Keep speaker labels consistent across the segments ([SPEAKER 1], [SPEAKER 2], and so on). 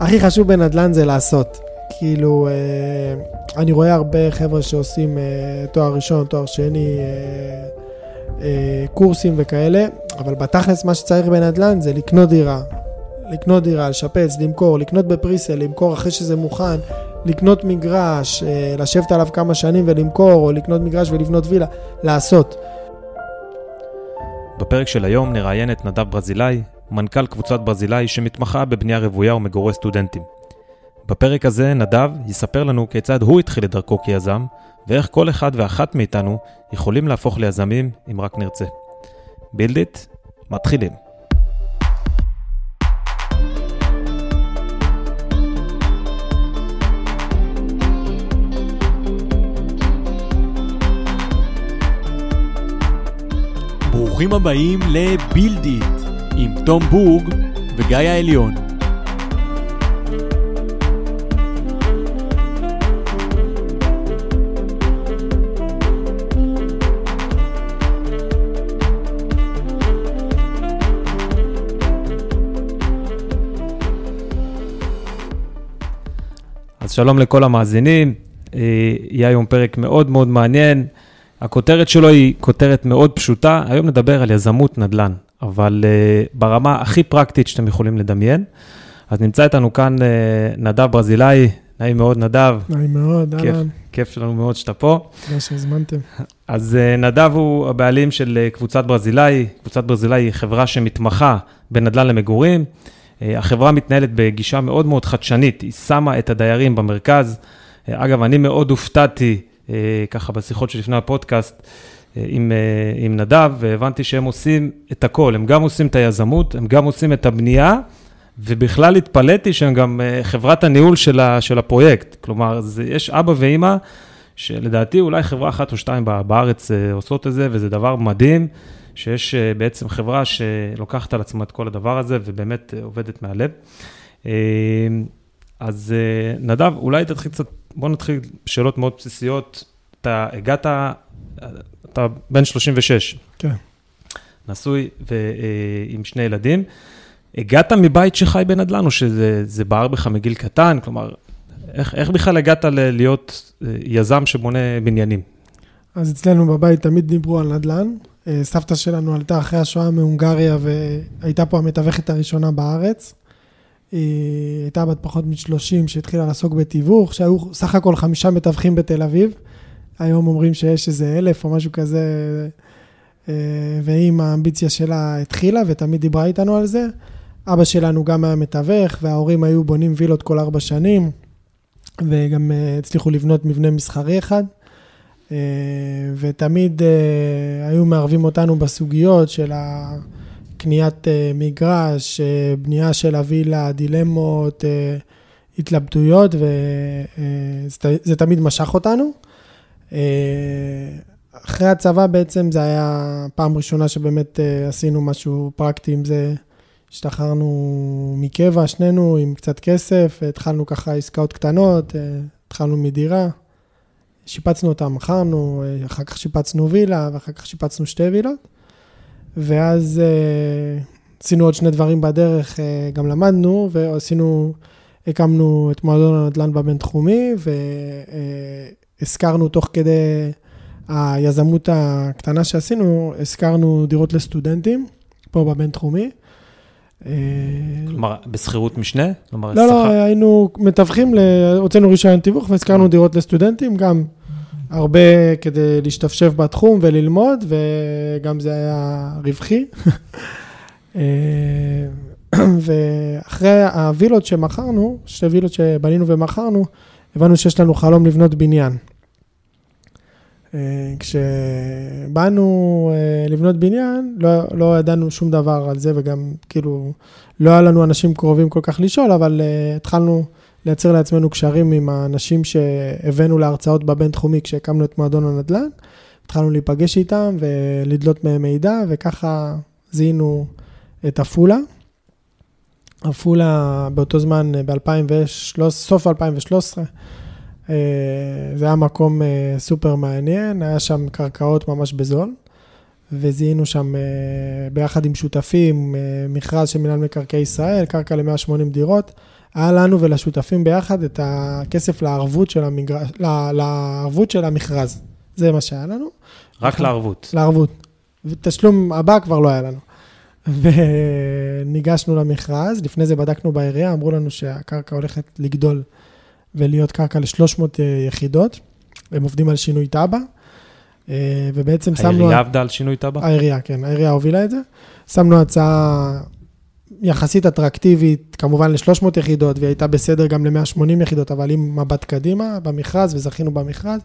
[SPEAKER 1] הכי חשוב בנדל"ן זה לעשות. כאילו, אני רואה הרבה חבר'ה שעושים תואר ראשון, תואר שני, קורסים וכאלה, אבל בתכלס מה שצריך בנדל"ן זה לקנות דירה, לקנות דירה, לשפץ, למכור, לקנות ב presale, למכור אחרי שזה מוכן, לקנות מגרש, אה, לשבת עליו כמה שנים ולמכור, או לקנות מגרש ולבנות וילה, לעשות.
[SPEAKER 2] בפרק של היום נראיין את נדב ברזילי, מנכ"ל קבוצת ברזילאי שמתמחה בבנייה רוויה ומגורי סטודנטים. בפרק הזה נדב יספר לנו כיצד הוא התחיל את דרכו כיזם, ואיך כל אחד ואחת מאיתנו יכולים להפוך ליזמים אם רק נרצה. בילדיט, מתחילים. ברוכים הבאים לבילדיט עם תום בורג וגיא העליון. אז שלום לכל המאזינים, אה, יהיה היום פרק מאוד מאוד מעניין. הכותרת שלו היא כותרת מאוד פשוטה, היום נדבר על יזמות נדל"ן, אבל uh, ברמה הכי פרקטית שאתם יכולים לדמיין. אז נמצא איתנו כאן uh, נדב ברזילאי, נעים מאוד נדב.
[SPEAKER 1] נעים מאוד,
[SPEAKER 2] אהלן. כיף שלנו מאוד שאתה פה.
[SPEAKER 1] תודה שהזמנתם.
[SPEAKER 2] אז uh, נדב הוא הבעלים של uh, קבוצת ברזילאי, קבוצת ברזילאי היא חברה שמתמחה בנדל"ן למגורים. Uh, החברה מתנהלת בגישה מאוד מאוד חדשנית, היא שמה את הדיירים במרכז. Uh, אגב, אני מאוד הופתעתי אה, ככה בשיחות שלפני הפודקאסט אה, עם, אה, עם נדב, והבנתי שהם עושים את הכל, הם גם עושים את היזמות, הם גם עושים את הבנייה, ובכלל התפלאתי שהם גם חברת הניהול של, ה, של הפרויקט. כלומר, זה, יש אבא ואימא, שלדעתי אולי חברה אחת או שתיים בארץ עושות את זה, וזה דבר מדהים, שיש בעצם חברה שלוקחת על עצמה את כל הדבר הזה, ובאמת עובדת מהלב. אז נדב, אולי תתחיל קצת בוא נתחיל שאלות מאוד בסיסיות. אתה הגעת, אתה בן 36.
[SPEAKER 1] כן.
[SPEAKER 2] נשוי ועם שני ילדים. הגעת מבית שחי בנדל"ן, או שזה בער בך מגיל קטן? כלומר, איך, איך בכלל הגעת להיות אה, יזם שבונה בניינים?
[SPEAKER 1] אז אצלנו בבית תמיד דיברו על נדל"ן. אה, סבתא שלנו עלתה אחרי השואה מהונגריה והייתה פה המתווכת הראשונה בארץ. היא הייתה בת פחות מ-30 שהתחילה לעסוק בתיווך, שהיו סך הכל חמישה מתווכים בתל אביב. היום אומרים שיש איזה אלף או משהו כזה, אה, והיא עם האמביציה שלה התחילה ותמיד דיברה איתנו על זה. אבא שלנו גם היה מתווך, וההורים היו בונים וילות כל ארבע שנים, וגם אה, הצליחו לבנות מבנה מסחרי אחד. אה, ותמיד היו מערבים אותנו בסוגיות של. קניית מגרש, בנייה של הווילה, דילמות, התלבטויות, וזה תמיד משך אותנו. Uh, אחרי הצבא בעצם זה היה פעם ראשונה שבאמת uh, עשינו משהו פרקטי עם זה. השתחררנו מקבע, שנינו עם קצת כסף, התחלנו ככה עסקאות קטנות, התחלנו מדירה, שיפצנו אותה, מכרנו, אחר כך שיפצנו וילה, ואחר כך שיפצנו שתי וילות. ואז עשינו עוד שני דברים בדרך, גם למדנו, ועשינו, הקמנו את מועדון הנדל"ן בבינתחומי, והזכרנו uh, תוך כדי היזמות הקטנה שעשינו, הזכרנו דירות לסטודנטים, פה בבינתחומי.
[SPEAKER 2] כלומר, בשכירות משנה?
[SPEAKER 1] לא, לא, היינו מתווכים, הוצאנו רישיון תיווך והזכרנו דירות לסטודנטים, גם הרבה כדי להשתפשף בתחום וללמוד, וגם זה היה רווחי. אה, ואחרי הווילות שמכרנו, שתי וילות שבנינו ומכרנו, הבנו שיש לנו חלום לבנות בניין. אה, כשבאנו אה, לבנות בניין, לא, לא ידענו שום דבר על זה, וגם כאילו, לא היה לנו אנשים קרובים כל כך לשאול, אבל התחלנו... לייצר לעצמנו קשרים עם האנשים שהבאנו להרצאות בבינתחומי כשהקמנו את מועדון הנדל"ן. התחלנו להיפגש איתם ולדלות מהם מידע, וככה זיהינו את עפולה. עפולה באותו זמן, ב-2013, סוף 2013, אה, זה היה מקום אה, סופר מעניין, היה שם קרקעות ממש בזול. וזיהינו שם אה, ביחד עם שותפים אה, מכרז של מינהל מקרקעי ישראל, קרקע ל-180 דירות. היה לנו ולשותפים ביחד את הכסף לערבות של, המגר... לערבות של המכרז. זה מה שהיה לנו.
[SPEAKER 2] רק נכון. לערבות.
[SPEAKER 1] לערבות. ותשלום הבא כבר לא היה לנו. וניגשנו למכרז, לפני זה בדקנו בעירייה, אמרו לנו שהקרקע הולכת לגדול ולהיות קרקע ל-300 אה, יחידות. הם עובדים על שינוי תב"ע, אה, ובעצם
[SPEAKER 2] העירייה שמנו... העירייה עבדה על שינוי תב"ע?
[SPEAKER 1] העירייה, כן, העירייה הובילה את זה. שמנו הצעה יחסית אטרקטיבית, כמובן ל-300 יחידות, והיא הייתה בסדר גם ל-180 יחידות, אבל עם מבט קדימה במכרז, וזכינו במכרז.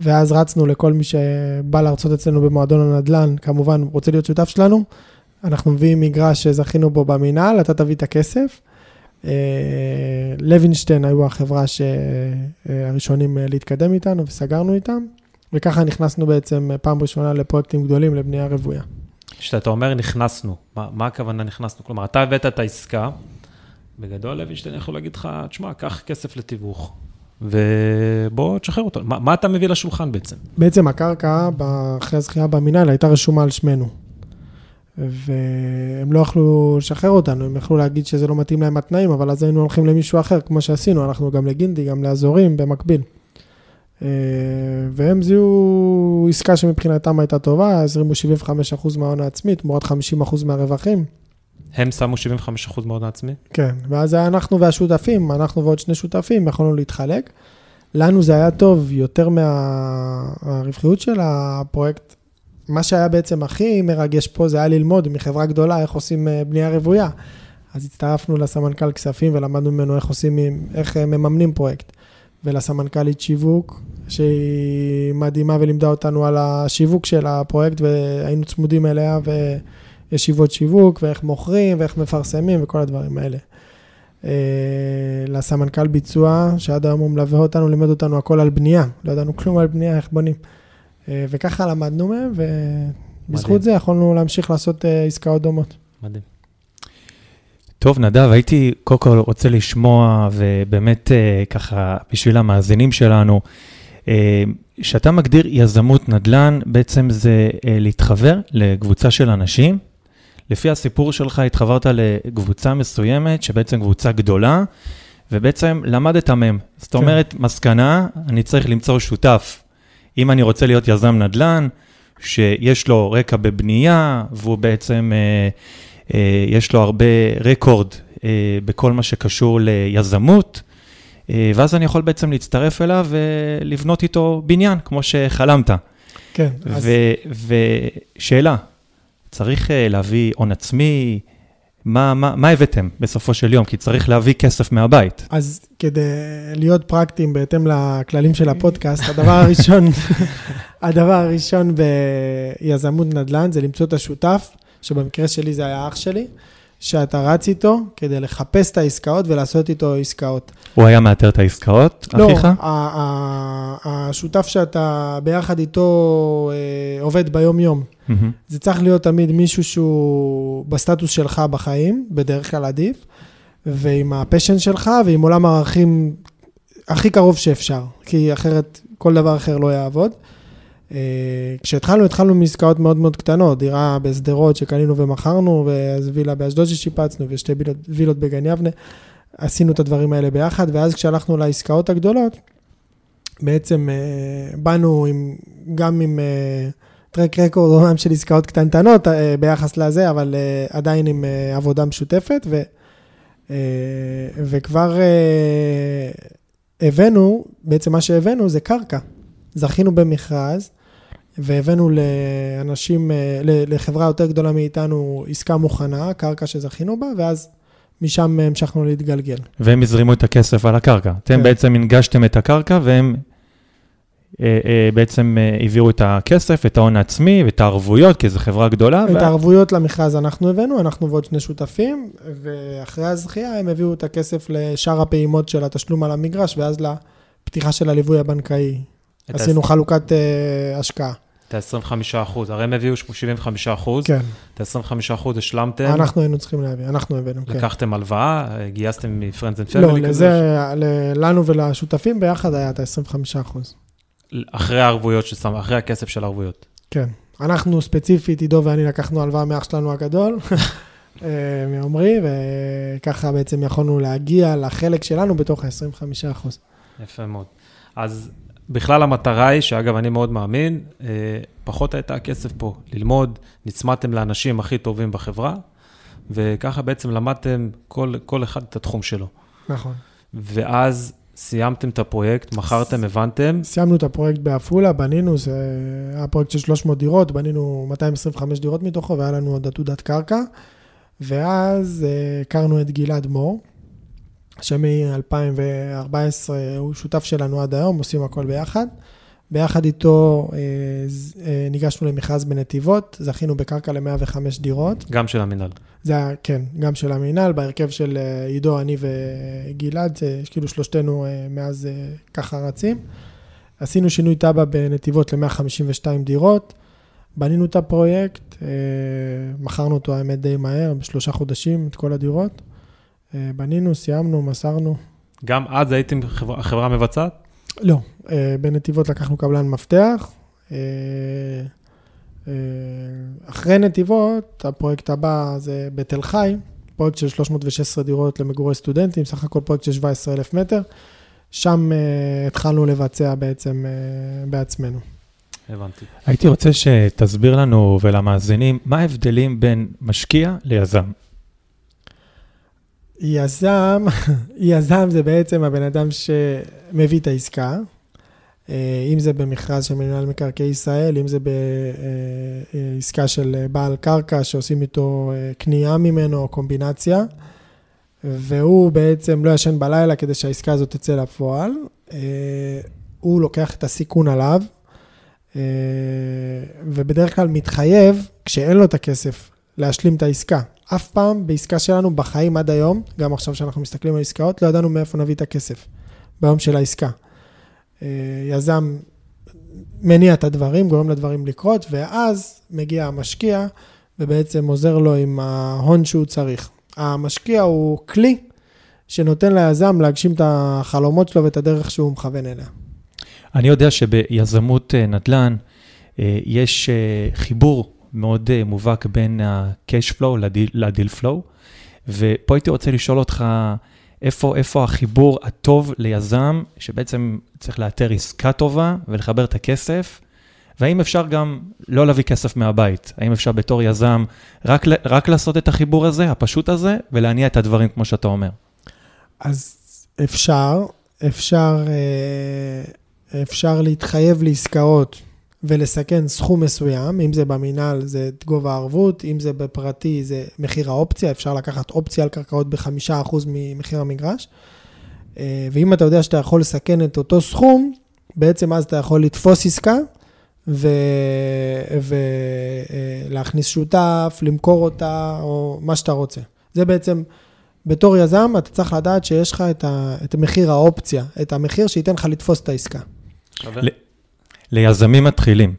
[SPEAKER 1] ואז רצנו לכל מי שבא להרצות אצלנו במועדון הנדל"ן, כמובן, רוצה להיות שותף שלנו. אנחנו מביאים מגרש שזכינו בו במינהל, אתה תביא את הכסף. אה, לוינשטיין היו החברה שהראשונים להתקדם איתנו וסגרנו איתם, וככה נכנסנו בעצם פעם ראשונה לפרויקטים גדולים לבנייה רוויה.
[SPEAKER 2] כשאתה אומר נכנסנו, מה, מה הכוונה נכנסנו? כלומר, אתה הבאת את העסקה, בגדול לוינשטיין יכול להגיד לך, תשמע, קח כסף לתיווך, ובוא תשחרר אותו. מה, מה אתה מביא לשולחן בעצם?
[SPEAKER 1] בעצם הקרקע, אחרי הזכייה במינהל, הייתה רשומה על שמנו. והם לא יכלו לשחרר אותנו, הם יכלו להגיד שזה לא מתאים להם התנאים, אבל אז היינו הולכים למישהו אחר, כמו שעשינו, אנחנו גם לגינדי, גם לאזורים, במקביל. אה, והם זיהו עסקה שמבחינתם הייתה טובה, הזרימו 75% מההון העצמי, תמורת 50% מהרווחים.
[SPEAKER 2] הם שמו 75% מההון העצמי?
[SPEAKER 1] כן, ואז אנחנו והשותפים, אנחנו ועוד שני שותפים, יכולנו להתחלק. לנו זה היה טוב יותר מהרווחיות של הפרויקט. מה שהיה בעצם הכי מרגש פה זה היה ללמוד מחברה גדולה איך עושים אה, בנייה רוויה. אז הצטרפנו לסמנכ"ל כספים ולמדנו ממנו איך עושים, איך אה, מממנים פרויקט. ולסמנכ"לית שיווק, שהיא מדהימה ולימדה אותנו על השיווק של הפרויקט, והיינו צמודים אליה, וישיבות שיווק, ואיך מוכרים, ואיך מפרסמים, וכל הדברים האלה. אה, לסמנכ"ל ביצוע, שעד היום הוא מלווה אותנו, לימד אותנו הכל על בנייה. לא ידענו כלום על בנייה, איך בונים. אה, וככה למדנו מהם, ובזכות זה יכולנו להמשיך לעשות אה, עסקאות דומות.
[SPEAKER 2] מדהים.
[SPEAKER 3] טוב, נדב, הייתי קודם כל רוצה לשמוע, ובאמת ככה, בשביל המאזינים שלנו, כשאתה מגדיר יזמות נדל"ן, בעצם זה להתחבר לקבוצה של אנשים. לפי הסיפור שלך התחברת לקבוצה מסוימת, שבעצם קבוצה גדולה, ובעצם למדת מהם. זאת כן. אומרת, מסקנה, אני צריך למצוא שותף. אם אני רוצה להיות יזם נדל"ן, שיש לו רקע בבנייה, והוא בעצם, אה, אה, יש לו הרבה רקורד אה, בכל מה שקשור ליזמות, אה, ואז אני יכול בעצם להצטרף אליו ולבנות איתו בניין, כמו שחלמת.
[SPEAKER 1] כן.
[SPEAKER 3] ושאלה, אז... צריך אה, להביא הון עצמי, מה, מה, מה הבאתם בסופו של יום? כי צריך להביא כסף מהבית.
[SPEAKER 1] אז כדי להיות פרקטיים בהתאם לכללים של הפודקאסט, הדבר הראשון, הדבר הראשון ביזמות נדל"ן זה למצוא את השותף, שבמקרה שלי זה היה אח שלי. שאתה רץ איתו כדי לחפש את העסקאות ולעשות איתו עסקאות.
[SPEAKER 3] הוא היה מאתר את העסקאות,
[SPEAKER 1] לא,
[SPEAKER 3] אחיך?
[SPEAKER 1] לא, השותף שאתה ביחד איתו אה, עובד ביום-יום. Mm-hmm. זה צריך להיות תמיד מישהו שהוא בסטטוס שלך בחיים, בדרך כלל עדיף, ועם הפשן שלך ועם עולם הערכים הכי קרוב שאפשר, כי אחרת כל דבר אחר לא יעבוד. אה, כשהתחלנו, התחלנו מעסקאות מאוד מאוד קטנות, דירה בשדרות שקנינו ומכרנו, ואז וילה באשדוד ששיפצנו, ושתי וילות, וילות בגן יבנה. עשינו את הדברים האלה ביחד, ואז כשהלכנו לעסקאות הגדולות, בעצם אה, באנו עם, גם עם טרק רקורד אומנם של עסקאות קטנטנות אה, ביחס לזה, אבל עדיין עם עבודה משותפת, ו, וכבר הבאנו, בעצם מה שהבאנו זה קרקע. זכינו במכרז, והבאנו לאנשים, אה, לחברה יותר גדולה מאיתנו עסקה מוכנה, קרקע שזכינו בה, ואז משם המשכנו להתגלגל.
[SPEAKER 3] והם הזרימו את הכסף על הקרקע. אתם כן. בעצם הנגשתם את הקרקע, והם אה, אה, בעצם העבירו את הכסף, את ההון העצמי ואת הערבויות, כי זו חברה גדולה.
[SPEAKER 1] את ו... הערבויות למכרז אנחנו הבאנו, אנחנו ועוד שני שותפים, ואחרי הזכייה הם הביאו את הכסף לשאר הפעימות של התשלום על המגרש, ואז לפתיחה של הליווי הבנקאי. עשינו חלוקת uh, השקעה.
[SPEAKER 2] את ה-25 אחוז, הרי הם הביאו 75 אחוז.
[SPEAKER 1] כן.
[SPEAKER 2] את ה-25 אחוז השלמתם.
[SPEAKER 1] אנחנו היינו צריכים להביא, אנחנו הבאנו,
[SPEAKER 2] כן. לקחתם הלוואה, גייסתם מ-Friends and Family
[SPEAKER 1] לא, לזה, לנו ולשותפים ביחד היה את ה-25 אחוז.
[SPEAKER 2] אחרי הערבויות ששם, אחרי הכסף של הערבויות.
[SPEAKER 1] כן, אנחנו ספציפית, עידו ואני לקחנו הלוואה מאח שלנו הגדול, אה, מעומרי, וככה בעצם יכולנו להגיע לחלק שלנו בתוך ה-25%.
[SPEAKER 2] יפה מאוד. אז בכלל המטרה היא, שאגב, אני מאוד מאמין, אה, פחות הייתה הכסף פה, ללמוד, נצמדתם לאנשים הכי טובים בחברה, וככה בעצם למדתם כל, כל אחד את התחום שלו.
[SPEAKER 1] נכון.
[SPEAKER 2] ואז סיימתם את הפרויקט, מכרתם, הבנתם.
[SPEAKER 1] סיימנו את הפרויקט בעפולה, בנינו, זה היה פרויקט של 300 דירות, בנינו 225 דירות מתוכו, והיה לנו עוד עתודת קרקע. ואז אה, הכרנו את גלעד מור, שמ-2014 הוא שותף שלנו עד היום, עושים הכל ביחד. ביחד איתו אה, אה, ניגשנו למכרז בנתיבות, זכינו בקרקע ל-105 דירות.
[SPEAKER 2] גם של המינהל.
[SPEAKER 1] זה היה, כן, גם של המינהל, בהרכב של עידו, אני וגלעד, זה כאילו שלושתנו מאז ככה רצים. עשינו שינוי תב"ע בנתיבות ל-152 דירות, בנינו את הפרויקט, מכרנו אותו האמת די מהר, בשלושה חודשים, את כל הדירות. בנינו, סיימנו, מסרנו.
[SPEAKER 2] גם אז הייתם החברה המבצעת?
[SPEAKER 1] לא, אה, בנתיבות לקחנו קבלן מפתח. אה, אה, אחרי נתיבות, הפרויקט הבא זה בתל חי, פרויקט של 316 דירות למגורי סטודנטים, סך הכל פרויקט של 17,000 מטר. שם התחלנו לבצע בעצם בעצמנו.
[SPEAKER 2] הבנתי.
[SPEAKER 3] הייתי רוצה שתסביר לנו ולמאזינים, מה ההבדלים בין משקיע ליזם?
[SPEAKER 1] יזם, יזם זה בעצם הבן אדם שמביא את העסקה, אה, אם זה במכרז של מנהל מקרקעי ישראל, אם זה בעסקה של בעל קרקע שעושים איתו אה, קנייה ממנו או קומבינציה, והוא בעצם לא ישן בלילה כדי שהעסקה הזאת תצא לפועל. אה, הוא לוקח את הסיכון עליו, ובדרך כלל מתחייב, כשאין לו את הכסף, להשלים את העסקה. אף פעם בעסקה שלנו, בחיים עד היום, גם עכשיו שאנחנו מסתכלים על עסקאות, לא ידענו מאיפה נביא את הכסף ביום של העסקה. אה, יזם מניע את הדברים, גורם לדברים לקרות, ואז מגיע המשקיע ובעצם עוזר לו עם ההון שהוא צריך. המשקיע הוא כלי שנותן ליזם להגשים את החלומות שלו ואת הדרך שהוא מכוון אליה.
[SPEAKER 3] אני יודע שביזמות אה, נדל"ן אה, יש חיבור מאוד uh, מובהק בין ה-cash flow לדיל flow, ופה הייתי רוצה לשאול אותך, איפה, איפה החיבור הטוב ליזם, שבעצם צריך לאתר עסקה טובה ולחבר את הכסף, והאם אפשר גם לא להביא כסף מהבית? האם אפשר בתור יזם רק, רק לעשות את החיבור הזה, הפשוט הזה, ולהניע את הדברים כמו שאתה אומר?
[SPEAKER 1] אז אפשר, אפשר, אה, אפשר להתחייב לעסקאות ולסכן סכום מסוים, אם זה במינהל זה את גובה הערבות, אם זה בפרטי זה מחיר האופציה, אפשר לקחת אופציה על קרקעות בחמישה אחוז ממחיר המגרש. אה, ואם אתה יודע שאתה יכול לסכן את אותו סכום, בעצם אז אתה יכול לתפוס עסקה ולהכניס ו... אה, שותף, למכור אותה, או מה שאתה רוצה. זה בעצם, בתור יזם, אתה צריך לדעת שיש לך את, ה... את מחיר האופציה, את המחיר שייתן לך לתפוס את העסקה. שווה.
[SPEAKER 3] ליזמים מתחילים.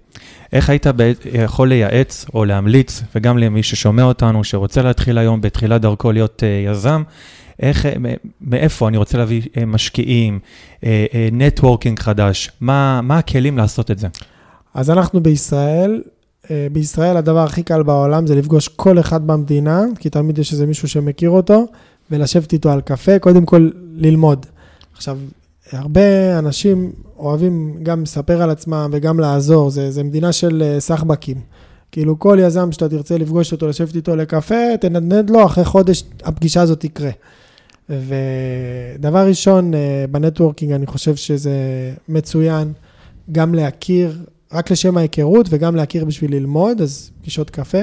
[SPEAKER 3] איך היית יכול לייעץ או להמליץ, וגם למי ששומע אותנו, שרוצה להתחיל היום בתחילת דרכו להיות uh, יזם, איך, מאיפה אני רוצה להביא uh, משקיעים, נטוורקינג חדש, מה, מה הכלים לעשות את זה?
[SPEAKER 1] אז אנחנו בישראל, בישראל הדבר הכי קל בעולם זה לפגוש כל אחד במדינה, כי תמיד יש איזה מישהו שמכיר אותו, ולשבת איתו על קפה, קודם כל ללמוד. עכשיו, הרבה אנשים אוהבים גם לספר על עצמם וגם לעזור, זה, זה מדינה של אה, סחבקים. כאילו כל יזם שאתה תרצה לפגוש אותו, לשבת איתו לקפה, תנדנד לו, אחרי חודש הפגישה הזאת תקרה. ודבר ראשון, אה, בנטוורקינג אני חושב שזה מצוין גם להכיר, רק לשם ההיכרות וגם להכיר בשביל ללמוד, אז פגישות קפה.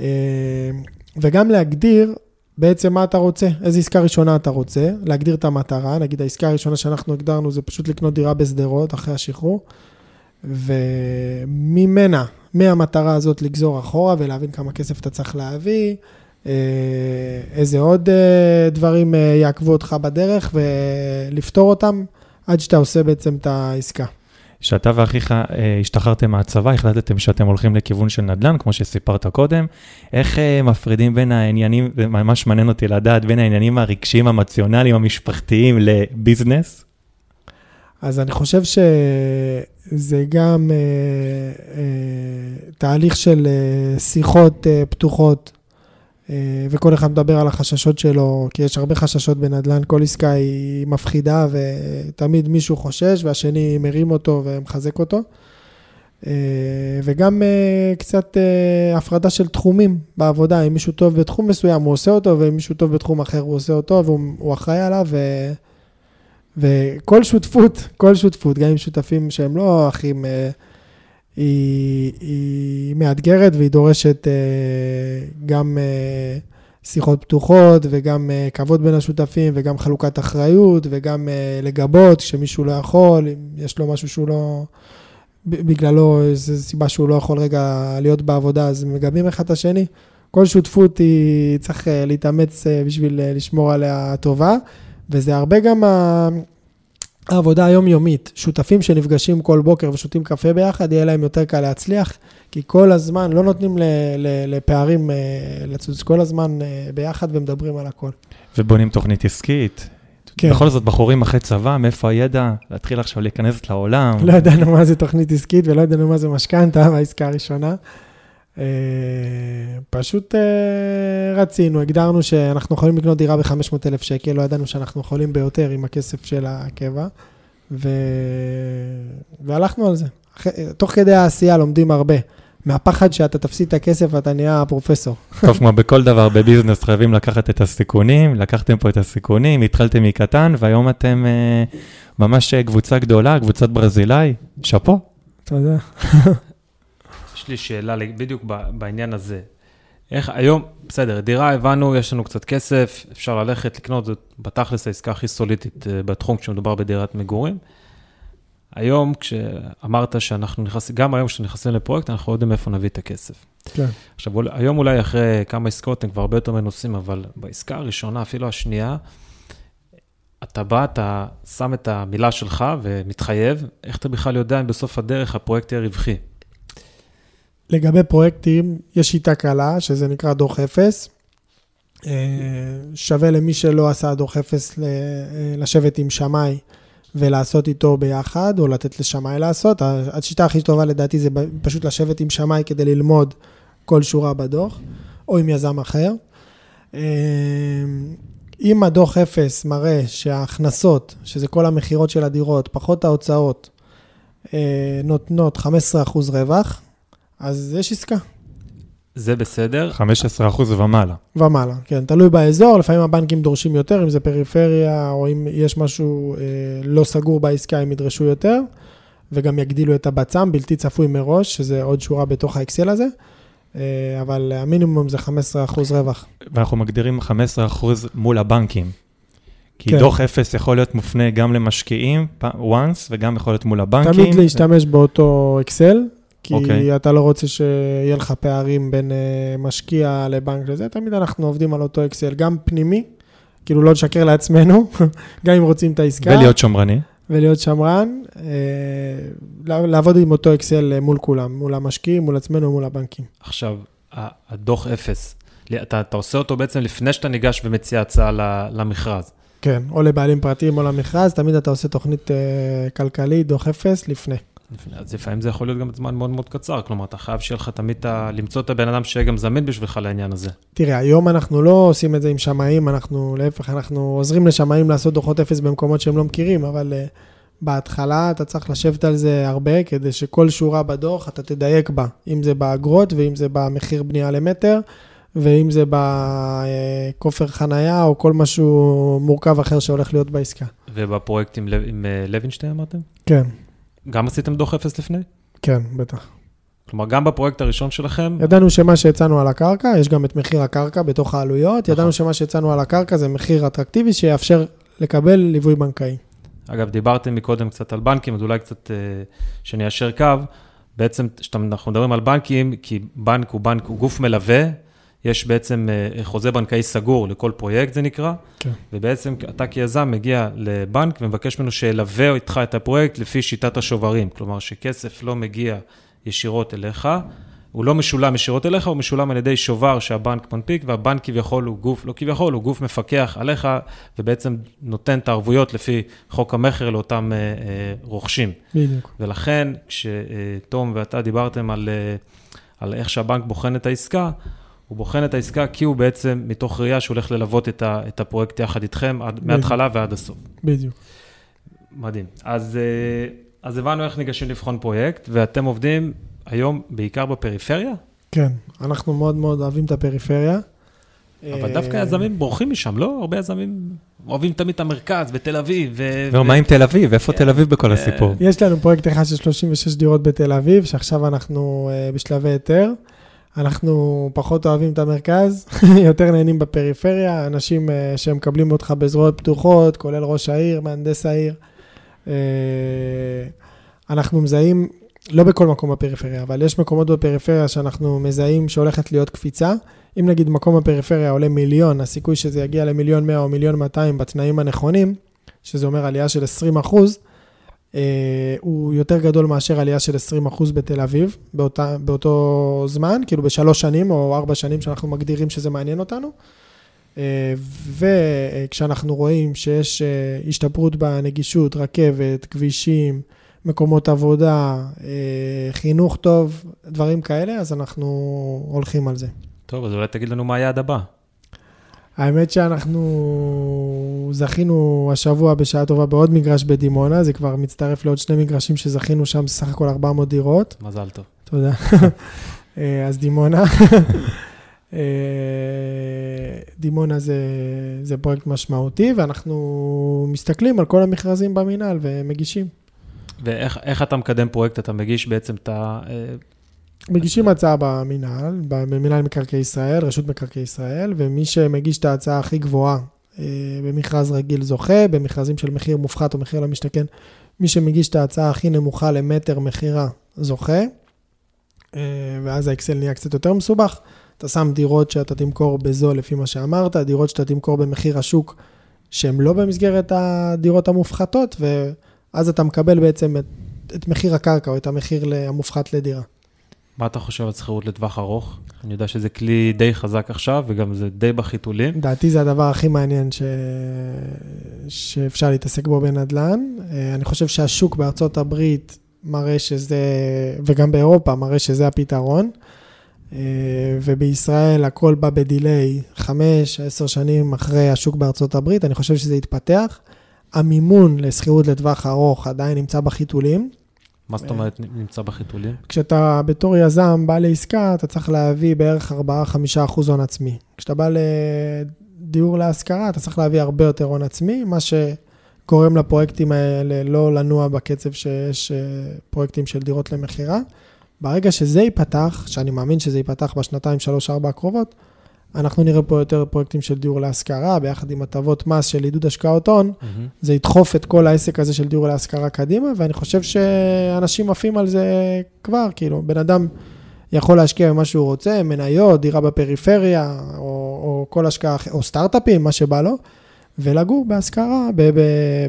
[SPEAKER 1] אה, וגם להגדיר בעצם מה אתה רוצה, איזה עסקה ראשונה אתה רוצה, להגדיר את המטרה, נגיד העסקה הראשונה שאנחנו הגדרנו זה פשוט לקנות דירה בשדרות אחרי השחרור, וממנה, מהמטרה הזאת לגזור אחורה ולהבין כמה כסף אתה צריך להביא, אה, איזה עוד אה, דברים אה, יעקבו אותך בדרך ולפתור אותם עד שאתה עושה בעצם את העסקה.
[SPEAKER 3] שאתה ואחיך אה, השתחררתם מהצבא, החלטתם שאתם הולכים לכיוון של נדל"ן, כמו שסיפרת קודם. איך אה, מפרידים בין העניינים, וממש מעניין אותי לדעת, בין העניינים הרגשיים, המציונליים, המשפחתיים לביזנס?
[SPEAKER 1] אז אני חושב שזה גם אה, אה, תהליך של אה, שיחות אה, פתוחות, וכל אחד מדבר על החששות שלו, כי יש הרבה חששות בנדל"ן, כל עסקה היא מפחידה, ותמיד מישהו חושש, והשני מרים אותו ומחזק אותו. אה, וגם אה, קצת אה, הפרדה של תחומים בעבודה, אם מישהו טוב בתחום מסוים, הוא עושה אותו, ואם מישהו טוב בתחום אחר, הוא עושה אותו, והוא אחראי עליו, ו... וכל שותפות, כל שותפות, גם עם שותפים שהם לא אחים, היא, היא מאתגרת והיא דורשת גם שיחות פתוחות וגם כבוד בין השותפים וגם חלוקת אחריות וגם לגבות כשמישהו לא יכול, אם יש לו משהו שהוא לא... בגללו, איזו סיבה שהוא לא יכול רגע להיות בעבודה, אז מגבים אחד את השני. כל שותפות היא צריך אה, להתאמץ אה, בשביל אה, לשמור עליה טובה, וזה הרבה גם העבודה היומיומית. שותפים שנפגשים כל בוקר ושותים קפה ביחד, יהיה להם יותר קל להצליח, כי כל הזמן לא נותנים לפערים לצוץ, כל הזמן ביחד ומדברים על הכל.
[SPEAKER 3] ובונים תוכנית עסקית, כן. בכל זאת, בחורים אחרי צבא, מאיפה הידע? להתחיל עכשיו להיכנס לעולם.
[SPEAKER 1] לא ידענו מה זה תוכנית עסקית ולא ידענו מה זה משכנתה בעסקה הראשונה. אה, פשוט אה, רצינו, הגדרנו שאנחנו יכולים לקנות דירה ב-500,000 שקל, לא ידענו שאנחנו יכולים ביותר עם הכסף של הקבע, ו... והלכנו על זה. תוך כדי העשייה לומדים הרבה. מהפחד שאתה תפסיד את הכסף ואתה נהיה פרופסור.
[SPEAKER 3] טוב, כמו בכל דבר בביזנס, חייבים לקחת את הסיכונים, לקחתם פה את הסיכונים, התחלתם מקטן, והיום אתם ממש קבוצה גדולה, קבוצת ברזילאי, שאפו.
[SPEAKER 1] תודה.
[SPEAKER 2] יש לי שאלה בדיוק בעניין הזה. איך היום, בסדר, דירה הבנו, יש לנו קצת כסף, אפשר ללכת לקנות, זאת בתכלס העסקה הכי סולידית אה, בתחום כשמדובר בדירת מגורים. היום, כשאמרת שאנחנו נכנסים, גם היום כשאנחנו נכנסים לפרויקט, אנחנו לא יודעים מאיפה נביא את הכסף. כן. עכשיו, היום אולי אחרי כמה עסקאות הם כבר הרבה יותר מנוסים, אבל בעסקה הראשונה, אפילו השנייה, אתה בא, אתה שם את המילה שלך ומתחייב, איך אתה בכלל יודע אם בסוף הדרך הפרויקט יהיה רווחי?
[SPEAKER 1] לגבי פרויקטים, יש שיטה קלה, שזה נקרא דוח אפס. אה, שווה למי שלא עשה דוח אפס אה, לשבת עם שמאי. ולעשות איתו ביחד, או לתת לשמאי לעשות. השיטה הכי טובה לדעתי זה פשוט לשבת עם שמאי כדי ללמוד כל שורה בדוח, או עם יזם אחר. אמ, אם הדוח אפס מראה שההכנסות, שזה כל המכירות של הדירות, פחות ההוצאות, אה, נותנות 15% רווח, אז יש עסקה.
[SPEAKER 2] זה בסדר.
[SPEAKER 3] 15% ומעלה.
[SPEAKER 1] ומעלה, כן, תלוי באזור, לפעמים הבנקים דורשים יותר, אם זה פריפריה, או אם יש משהו אה, לא סגור בעסקה, הם ידרשו יותר, וגם יגדילו את הבצ"ם, בלתי צפוי מראש, שזה עוד שורה בתוך האקסל הזה, אה, אבל המינימום זה 15% רווח.
[SPEAKER 3] ואנחנו מגדירים 15% מול הבנקים. כי כן. דוח אפס יכול להיות מופנה גם למשקיעים, once, וגם יכול להיות מול הבנקים.
[SPEAKER 1] תמיד להשתמש באותו אקסל, כי okay. אוקיי. אתה לא רוצה שיהיה לך פערים בין uh, משקיע לבנק לזה, תמיד אנחנו עובדים על אותו אקסל, גם פנימי, כאילו לא לשקר לעצמנו, גם אם רוצים את העסקה.
[SPEAKER 3] ולהיות שמרני.
[SPEAKER 1] ולהיות שמרן, uh, לעבוד עם אותו אקסל אה, מול כולם, מול המשקיעים, מול עצמנו, מול הבנקים.
[SPEAKER 2] עכשיו, הדוח אפס, אתה, אתה עושה אותו בעצם לפני שאתה ניגש ומציע הצעה למכרז.
[SPEAKER 1] כן, או לבעלים פרטיים או למכרז, תמיד אתה עושה תוכנית כלכלית, דוח אפס, לפני.
[SPEAKER 2] אז לפעמים זה יכול להיות גם זמן מאוד מאוד קצר, כלומר, אתה חייב שיהיה לך תמיד למצוא את הבן אדם שיהיה גם זמין בשבילך לעניין הזה.
[SPEAKER 1] תראה, היום אנחנו לא עושים את זה עם שמאים, אנחנו, להפך, אנחנו עוזרים לשמאים לעשות דוחות אפס במקומות שהם לא מכירים, אבל uh, בהתחלה אתה צריך לשבת על זה הרבה, כדי שכל שורה בדוח אתה תדייק בה, אם זה באגרות ואם זה במחיר בנייה למטר. ואם זה בכופר חנייה או כל משהו מורכב אחר שהולך להיות בעסקה.
[SPEAKER 2] ובפרויקט עם, עם אה, לוינשטיין אמרתם?
[SPEAKER 1] כן.
[SPEAKER 2] גם עשיתם דוח אפס לפני?
[SPEAKER 1] כן, בטח.
[SPEAKER 2] כלומר, גם בפרויקט הראשון שלכם...
[SPEAKER 1] ידענו שמה שהצענו על הקרקע, יש גם את מחיר הקרקע בתוך העלויות, נכון. ידענו שמה שהצענו על הקרקע זה מחיר אטרקטיבי שיאפשר לקבל ליווי בנקאי.
[SPEAKER 2] אגב, דיברתם מקודם קצת על בנקים, אז אולי קצת אה, שניישר קו. בעצם, כשאנחנו מדברים על בנקים, כי בנק הוא בנק, הוא גוף מלווה, יש בעצם אה, חוזה בנקאי סגור לכל פרויקט, זה נקרא, כן. ובעצם אתה כיזם מגיע לבנק ומבקש ממנו שילווה איתך את הפרויקט לפי שיטת השוברים, כלומר שכסף לא מגיע ישירות אליך, הוא לא משולם ישירות אליך, הוא משולם על ידי שובר שהבנק מנפיק, והבנק כביכול הוא גוף, לא כביכול, הוא גוף מפקח עליך, ובעצם נותן את הערבויות לפי חוק המכר לאותם אה, אה, רוכשים.
[SPEAKER 1] בדיוק.
[SPEAKER 2] ולכן, כשתום ואתה דיברתם על, אה, על איך שהבנק בוחן את העסקה, הוא בוחן את העסקה כי הוא בעצם, מתוך ראייה שהוא הולך ללוות את, ה, את הפרויקט יחד איתכם, עד, מההתחלה ועד הסוף.
[SPEAKER 1] בדיוק.
[SPEAKER 2] מדהים. אז, אה, אז הבנו איך ניגשים לבחון פרויקט, ואתם עובדים היום בעיקר בפריפריה?
[SPEAKER 1] כן, אנחנו מאוד מאוד אוהבים את הפריפריה.
[SPEAKER 2] אבל דווקא
[SPEAKER 1] אה,
[SPEAKER 2] יזמים בורחים משם, לא? הרבה יזמים אוהבים תמיד את המרכז, בתל אביב.
[SPEAKER 3] לא, מה עם תל אביב? איפה תל אביב בכל הסיפור?
[SPEAKER 1] יש לנו פרויקט אחד של 36 דירות בתל אביב, שעכשיו אנחנו אה, בשלבי היתר. אנחנו פחות אוהבים את המרכז, יותר נהנים בפריפריה, אנשים אה, שמקבלים אותך בזרועות פתוחות, כולל ראש העיר, מהנדס העיר. אה, אנחנו מזהים, לא בכל מקום בפריפריה, אבל יש מקומות בפריפריה שאנחנו מזהים שהולכת להיות קפיצה. אם נגיד מקום בפריפריה עולה מיליון, הסיכוי שזה יגיע למיליון 100 או מיליון 200 בתנאים הנכונים, שזה אומר עלייה של 20 אחוז, הוא יותר גדול מאשר עלייה של 20 אחוז בתל אביב, באותה, באותו זמן, כאילו בשלוש שנים או ארבע שנים שאנחנו מגדירים שזה מעניין אותנו. אה, וכשאנחנו רואים שיש אה, השתפרות בנגישות, רכבת, כבישים, מקומות עבודה, אה, חינוך טוב, דברים כאלה, אז אנחנו הולכים על זה.
[SPEAKER 2] טוב, אז אולי תגיד לנו מה היעד הבא.
[SPEAKER 1] האמת שאנחנו זכינו השבוע בשעה טובה בעוד מגרש בדימונה, זה כבר מצטרף לעוד שני מגרשים שזכינו שם, סך הכל 400 דירות.
[SPEAKER 2] מזל טוב.
[SPEAKER 1] תודה. אה, אז דימונה. אה, דימונה זה, זה פרויקט משמעותי, ואנחנו מסתכלים על כל המכרזים במינהל ומגישים.
[SPEAKER 2] ואיך איך אתה מקדם פרויקט? אתה מגיש בעצם את ה...
[SPEAKER 1] מגישים הצעה במינהל, במינהל מקרקעי ישראל, רשות מקרקעי ישראל, ומי שמגיש את ההצעה הכי גבוהה אה, במכרז רגיל זוכה, במכרזים של מחיר מופחת או מחיר למשתכן, מי שמגיש את ההצעה הכי נמוכה למטר מכירה זוכה, אה, ואז האקסל נהיה קצת יותר מסובך. אתה שם דירות שאתה תמכור בזול לפי מה שאמרת, דירות שאתה תמכור במחיר השוק שהן לא במסגרת הדירות המופחתות, ואז אתה מקבל בעצם את, את מחיר הקרקע או את המחיר המופחת לדירה.
[SPEAKER 2] מה אתה חושב על שכירות לטווח ארוך? אני יודע שזה כלי די חזק עכשיו, וגם זה די בחיתולים.
[SPEAKER 1] לדעתי זה הדבר הכי מעניין ש... שאפשר להתעסק בו בנדל"ן. אה, אני חושב שהשוק בארצות הברית מראה שזה, וגם באירופה מראה שזה הפתרון. אה, ובישראל הכל בא בדיליי, חמש, עשר שנים אחרי השוק בארצות הברית, אני חושב שזה יתפתח. המימון לשכירות לטווח ארוך עדיין נמצא בחיתולים.
[SPEAKER 2] מה זאת אומרת נמצא בחיתולים?
[SPEAKER 1] כשאתה בתור יזם בא לעסקה, אתה צריך להביא בערך 4-5 אחוז הון עצמי. כשאתה בא לדיור להשכרה, אתה צריך להביא הרבה יותר הון עצמי, מה שגורם לפרויקטים האלה לא לנוע בקצב שיש אה, פרויקטים של דירות למכירה. ברגע שזה ייפתח, שאני מאמין שזה ייפתח בשנתיים, שלוש, ארבע הקרובות, אנחנו נראה פה יותר פרויקטים של דיור להשכרה, ביחד עם הטבות מס של עידוד השקעות הון,
[SPEAKER 2] Mm-hmm.
[SPEAKER 1] זה ידחוף את כל העסק הזה של דיור להשכרה קדימה, ואני חושב שאנשים עפים על זה כבר, כאילו, בן אדם יכול להשקיע במה שהוא רוצה, מניות, דירה בפריפריה, או, או כל השקעה, או סטארט-אפים, מה שבא לו, ולגור בהשכרה,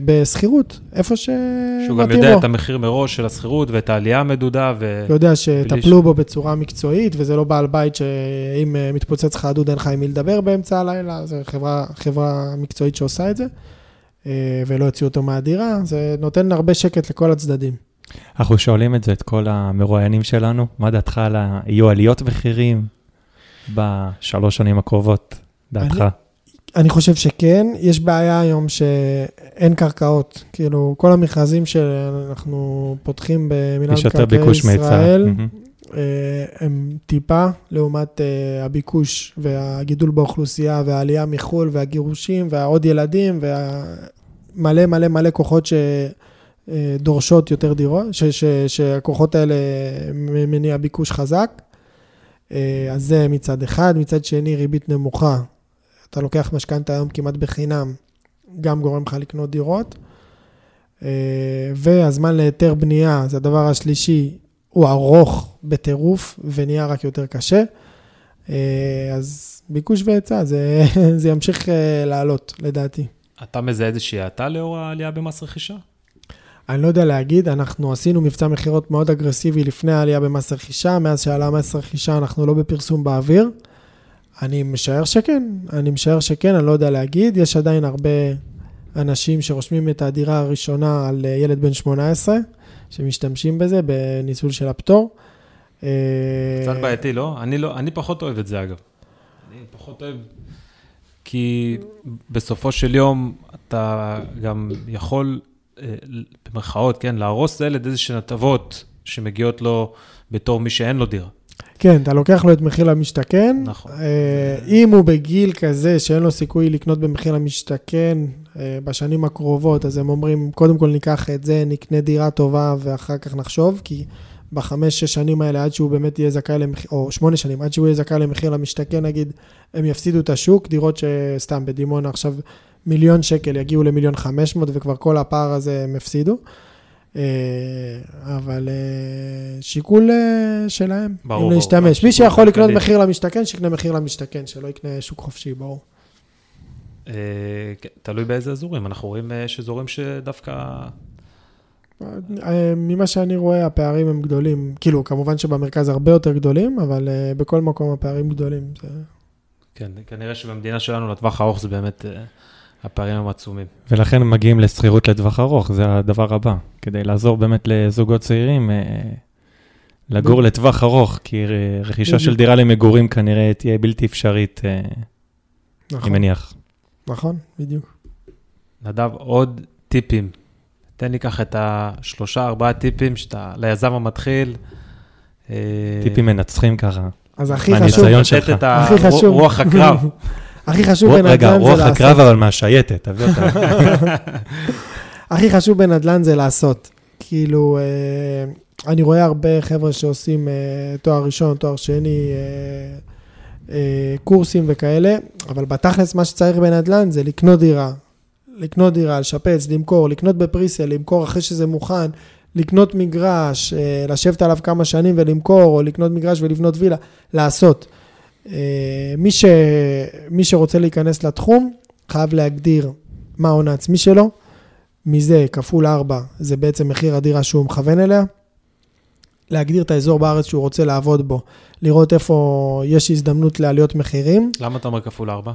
[SPEAKER 1] בשכירות, איפה שמתאים
[SPEAKER 2] שהוא גם יודע את המחיר מראש של השכירות ואת העלייה המדודה, ו...
[SPEAKER 1] יודע
[SPEAKER 2] בלי
[SPEAKER 1] שטפלו
[SPEAKER 2] ש-
[SPEAKER 1] בו בצורה מקצועית, וזה לא בעל בית שאם אה, מתפוצץ לך הדוד אין לך עם מי לדבר באמצע הלילה, זו חברה, חברה מקצועית שעושה את זה, אה, ולא יוציאו אותו מהדירה, זה נותן הרבה שקט לכל הצדדים.
[SPEAKER 3] אנחנו שואלים את זה, את כל המרואיינים שלנו, מה דעתך על ה... יהיו עליות מחירים בשלוש שנים הקרובות, דעתך?
[SPEAKER 1] אני חושב שכן, יש בעיה היום שאין קרקעות, כאילו כל המכרזים שאנחנו פותחים במינהל מקרקעי
[SPEAKER 3] מהיצע.
[SPEAKER 1] ישראל. אה, הם טיפה לעומת אה, הביקוש והגידול באוכלוסייה והעלייה מחו"ל והגירושים והעוד ילדים ומלא מלא מלא כוחות שדורשות יותר דירות, ש- ש- שהכוחות האלה מניע ביקוש חזק. אה, אז זה מצד אחד. מצד שני, ריבית נמוכה. אתה לוקח משכנתה היום כמעט בחינם, גם גורם לך לקנות דירות. אה, והזמן להיתר בנייה, זה הדבר השלישי, הוא ארוך בטירוף ונהיה רק יותר קשה. אה, אז ביקוש והיצע, זה, זה ימשיך אה, לעלות, לדעתי.
[SPEAKER 2] אתה מזהה איזושהי האטה לאור העלייה במס רכישה?
[SPEAKER 1] אני לא יודע להגיד, אנחנו עשינו מבצע מכירות מאוד אגרסיבי לפני העלייה במס רכישה, מאז שעלה מס רכישה אנחנו לא בפרסום באוויר. אני משער שכן, אני משער שכן, אני לא יודע להגיד. יש עדיין הרבה אנשים שרושמים את הדירה הראשונה על אה, ילד בן 18, שמשתמשים בזה בניצול של הפטור.
[SPEAKER 2] אה, קצת בעייתי, לא? אני לא, אני פחות אוהב את זה, אגב. אני פחות אוהב, כי בסופו של יום אתה גם יכול, אה, במרכאות, כן, להרוס לילד איזה שהן הטבות שמגיעות לו בתור מי שאין לו דירה.
[SPEAKER 1] כן, אתה לוקח לו את מחיר למשתכן.
[SPEAKER 2] נכון.
[SPEAKER 1] אה, אם הוא בגיל כזה שאין לו סיכוי לקנות במחיר למשתכן אה, בשנים הקרובות, אז הם אומרים, קודם כל ניקח את זה, נקנה דירה טובה ואחר כך נחשוב, כי בחמש, שש שנים האלה, עד שהוא באמת יהיה זכאי למחיר, או שמונה שנים, עד שהוא יהיה זכאי למחיר למשתכן, נגיד, הם יפסידו את השוק, דירות שסתם בדימונה עכשיו מיליון שקל יגיעו למיליון חמש מאות, וכבר כל הפער הזה הם הפסידו. אה, אבל אה, שיקול אה, שלהם,
[SPEAKER 2] ברור,
[SPEAKER 1] אם להשתמש. מי שיכול לקנות. מחיר למשתכן, שיקנה מחיר למשתכן, שלא יקנה שוק חופשי, ברור.
[SPEAKER 2] כן, תלוי באיזה אזורים. אנחנו רואים אה, יש אזורים שדווקא...
[SPEAKER 1] ממה שאני רואה, הפערים הם גדולים. כאילו, כמובן שבמרכז הרבה יותר גדולים, אבל בכל מקום הפערים גדולים. זה...
[SPEAKER 2] כן, כנראה שבמדינה שלנו לטווח הארוך זה באמת, הפערים הם עצומים.
[SPEAKER 3] ולכן הם מגיעים לשכירות לטווח ארוך, זה הדבר הבא. כדי לעזור באמת לזוגות צעירים אה, לגור לטווח ארוך, כי רכישה של. דירה למגורים כנראה תהיה בלתי אפשרית, אה, אני
[SPEAKER 1] נכון,
[SPEAKER 3] מניח.
[SPEAKER 1] נכון, בדיוק.
[SPEAKER 2] נדב, עוד טיפים. תן לי ככה את השלושה, ארבעה טיפים שאתה, ליזם המתחיל. אה,
[SPEAKER 3] טיפים מנצחים ככה.
[SPEAKER 1] אז הכי
[SPEAKER 3] מהניסיון
[SPEAKER 1] חשוב,
[SPEAKER 3] הניסיון
[SPEAKER 2] לתת
[SPEAKER 3] שלך.
[SPEAKER 1] הכי חשוב.
[SPEAKER 2] רוח הקרב.
[SPEAKER 1] הכי חשוב
[SPEAKER 3] רוח-
[SPEAKER 1] בנדל"ן
[SPEAKER 3] רגע,
[SPEAKER 1] זה
[SPEAKER 3] רוח
[SPEAKER 1] לעשות.
[SPEAKER 3] הקרב אבל מהשייטת, תביא אותה.
[SPEAKER 1] הכי חשוב בנדל"ן זה לעשות. כאילו, אה, אני רואה הרבה חבר'ה שעושים אה, תואר ראשון, תואר שני, אה, קורסים וכאלה, אבל בתכלס מה שצריך בנדל"ן זה לקנות דירה. לקנות דירה, לשפץ, למכור, לקנות בפריסל, למכור אחרי שזה מוכן, לקנות מגרש, לשבת עליו כמה שנים ולמכור, או לקנות מגרש ולבנות וילה, לעשות. אה, מי, ש, מי שרוצה להיכנס לתחום, חייב להגדיר מה ההון העצמי שלו, מזה כפול 4 זה בעצם מחיר הדירה שהוא מכוון אליה. להגדיר את האזור בארץ שהוא רוצה לעבוד בו, לראות איפה יש הזדמנות לעליות מחירים.
[SPEAKER 2] למה אתה אומר כפול ארבע?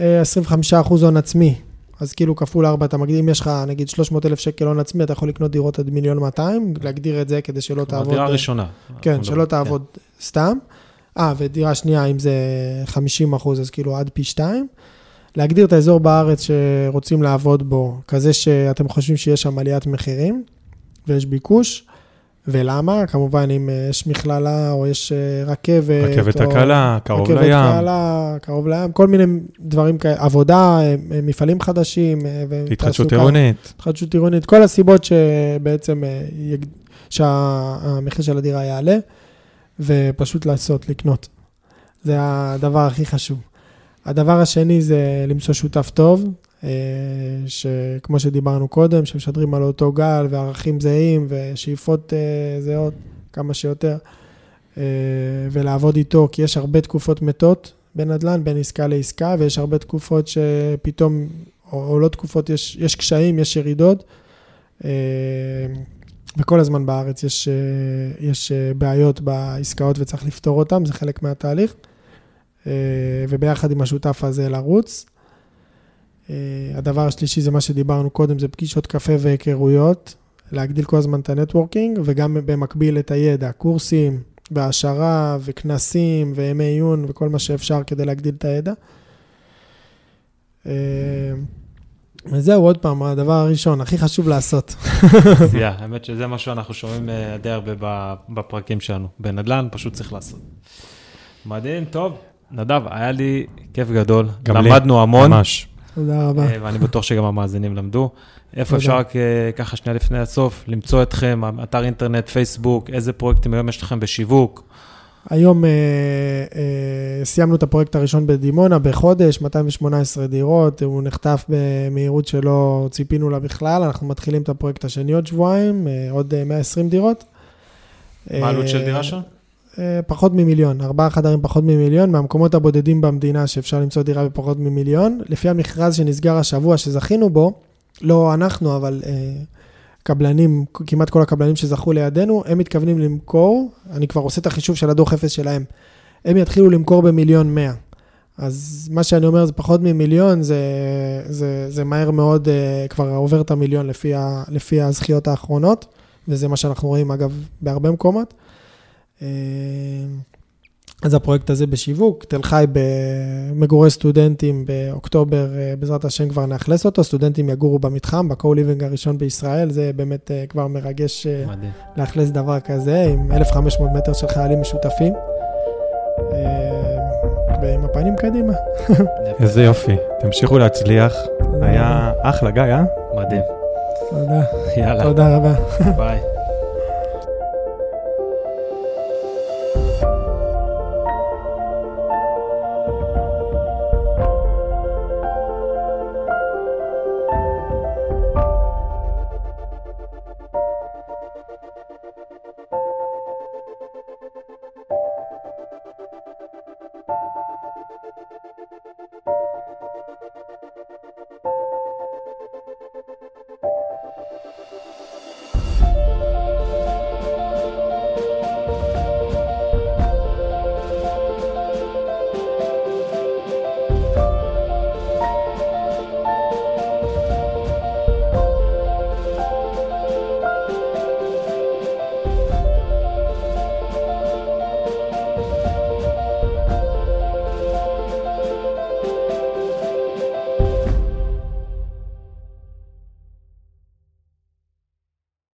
[SPEAKER 1] אה, 25% הון עצמי, אז כאילו כפול 4 אתה מגדיר, אם יש לך נגיד 300 אלף שקל הון עצמי, אתה יכול לקנות דירות עד מיליון 200, להגדיר את זה כדי שלא תעבוד.
[SPEAKER 2] הדירה
[SPEAKER 1] אה,
[SPEAKER 2] הראשונה.
[SPEAKER 1] כן, שלא תעבוד סתם. אה, ודירה שנייה, אם זה 50 אחוז, אז כאילו עד פי שתיים. להגדיר את האזור בארץ שרוצים לעבוד בו, כזה שאתם חושבים שיש שם עליית מחירים, ויש ביקוש. ולמה? כמובן, אם אה, יש מכללה או יש אה, רכבת.
[SPEAKER 3] רכבת הקלה, קרוב
[SPEAKER 1] רכבת
[SPEAKER 3] לים.
[SPEAKER 1] קלה, קרוב לים, כל מיני דברים כאלה, עבודה, אה, מפעלים חדשים.
[SPEAKER 3] התחדשות. עירונית.
[SPEAKER 1] התחדשות עירונית, כל הסיבות שבעצם, שהמחיר של הדירה יעלה, ופשוט לעשות, לקנות. זה הדבר הכי חשוב. הדבר השני זה למצוא שותף טוב, אה, שכמו שדיברנו קודם, שמשדרים על אותו גל וערכים זהים ושאיפות אה, זהות כמה שיותר, אה, ולעבוד איתו, כי יש הרבה תקופות מתות בנדל"ן, בין עסקה לעסקה, ויש הרבה תקופות שפתאום, או, או לא תקופות, יש, יש קשיים, יש ירידות, וכל הזמן בארץ יש, אה, יש אה, בעיות בעסקאות וצריך לפתור אותן, זה חלק מהתהליך, אה, וביחד עם השותף הזה לרוץ. הדבר השלישי זה מה שדיברנו קודם, זה פגישות קפה והיכרויות, להגדיל כל הזמן את ה networking, וגם במקביל את הידע, קורסים והעשרה וכנסים וימי עיון וכל מה שאפשר כדי להגדיל את הידע. וזהו, עוד פעם, הדבר הראשון, הכי חשוב לעשות.
[SPEAKER 2] עשייה. האמת שזה מה שאנחנו שומעים אה, די הרבה ב- בפרקים שלנו. בנדל"ן פשוט צריך לעשות. מדהים, טוב. נדב, היה לי כיף גדול.
[SPEAKER 3] גם לי.
[SPEAKER 2] למדנו המון,
[SPEAKER 3] ממש.
[SPEAKER 1] תודה רבה.
[SPEAKER 2] אה, ואני בטוח שגם המאזינים למדו. איפה. אפשר רק אה, ככה שנייה לפני הסוף, למצוא אתכם, אתר אינטרנט, פייסבוק, איזה פרויקטים היום יש לכם בשיווק?
[SPEAKER 1] היום אה, אה, סיימנו את הפרויקט הראשון בדימונה בחודש, 218 דירות, הוא נחטף במהירות שלא ציפינו לה בכלל, אנחנו מתחילים את הפרויקט השני עוד שבועיים, אה, עוד אה, 120 דירות.
[SPEAKER 2] מה העלות של
[SPEAKER 1] אה,
[SPEAKER 2] דירה שם?
[SPEAKER 1] אה, פחות ממיליון, ארבעה חדרים פחות ממיליון, מהמקומות הבודדים במדינה שאפשר למצוא דירה בפחות ממיליון. לפי המכרז שנסגר השבוע שזכינו בו, לא אנחנו, אבל אה, קבלנים, כמעט כל הקבלנים שזכו לידינו, הם מתכוונים למכור, אני כבר עושה את החישוב של הדוח אפס שלהם, הם יתחילו למכור במיליון מאה. אז מה שאני אומר זה פחות ממיליון, זה, זה, זה מהר מאוד uh, כבר עובר את המיליון לפי, ה, לפי הזכיות האחרונות, וזה מה שאנחנו רואים אגב בהרבה מקומות. Uh, אז הפרויקט הזה בשיווק, תל חי במגורי סטודנטים באוקטובר, uh, בעזרת השם כבר נאכלס אותו, סטודנטים יגורו במתחם, בקו-ליבינג הראשון בישראל, זה באמת uh, כבר מרגש uh, לאכלס דבר כזה, עם 1,500 מטר של חיילים משותפים. ועם הפנים קדימה.
[SPEAKER 3] איזה יופי, תמשיכו להצליח. היה אחלה, גיא, אה?
[SPEAKER 2] מדהים.
[SPEAKER 1] תודה.
[SPEAKER 2] יאללה.
[SPEAKER 1] תודה רבה.
[SPEAKER 2] ביי.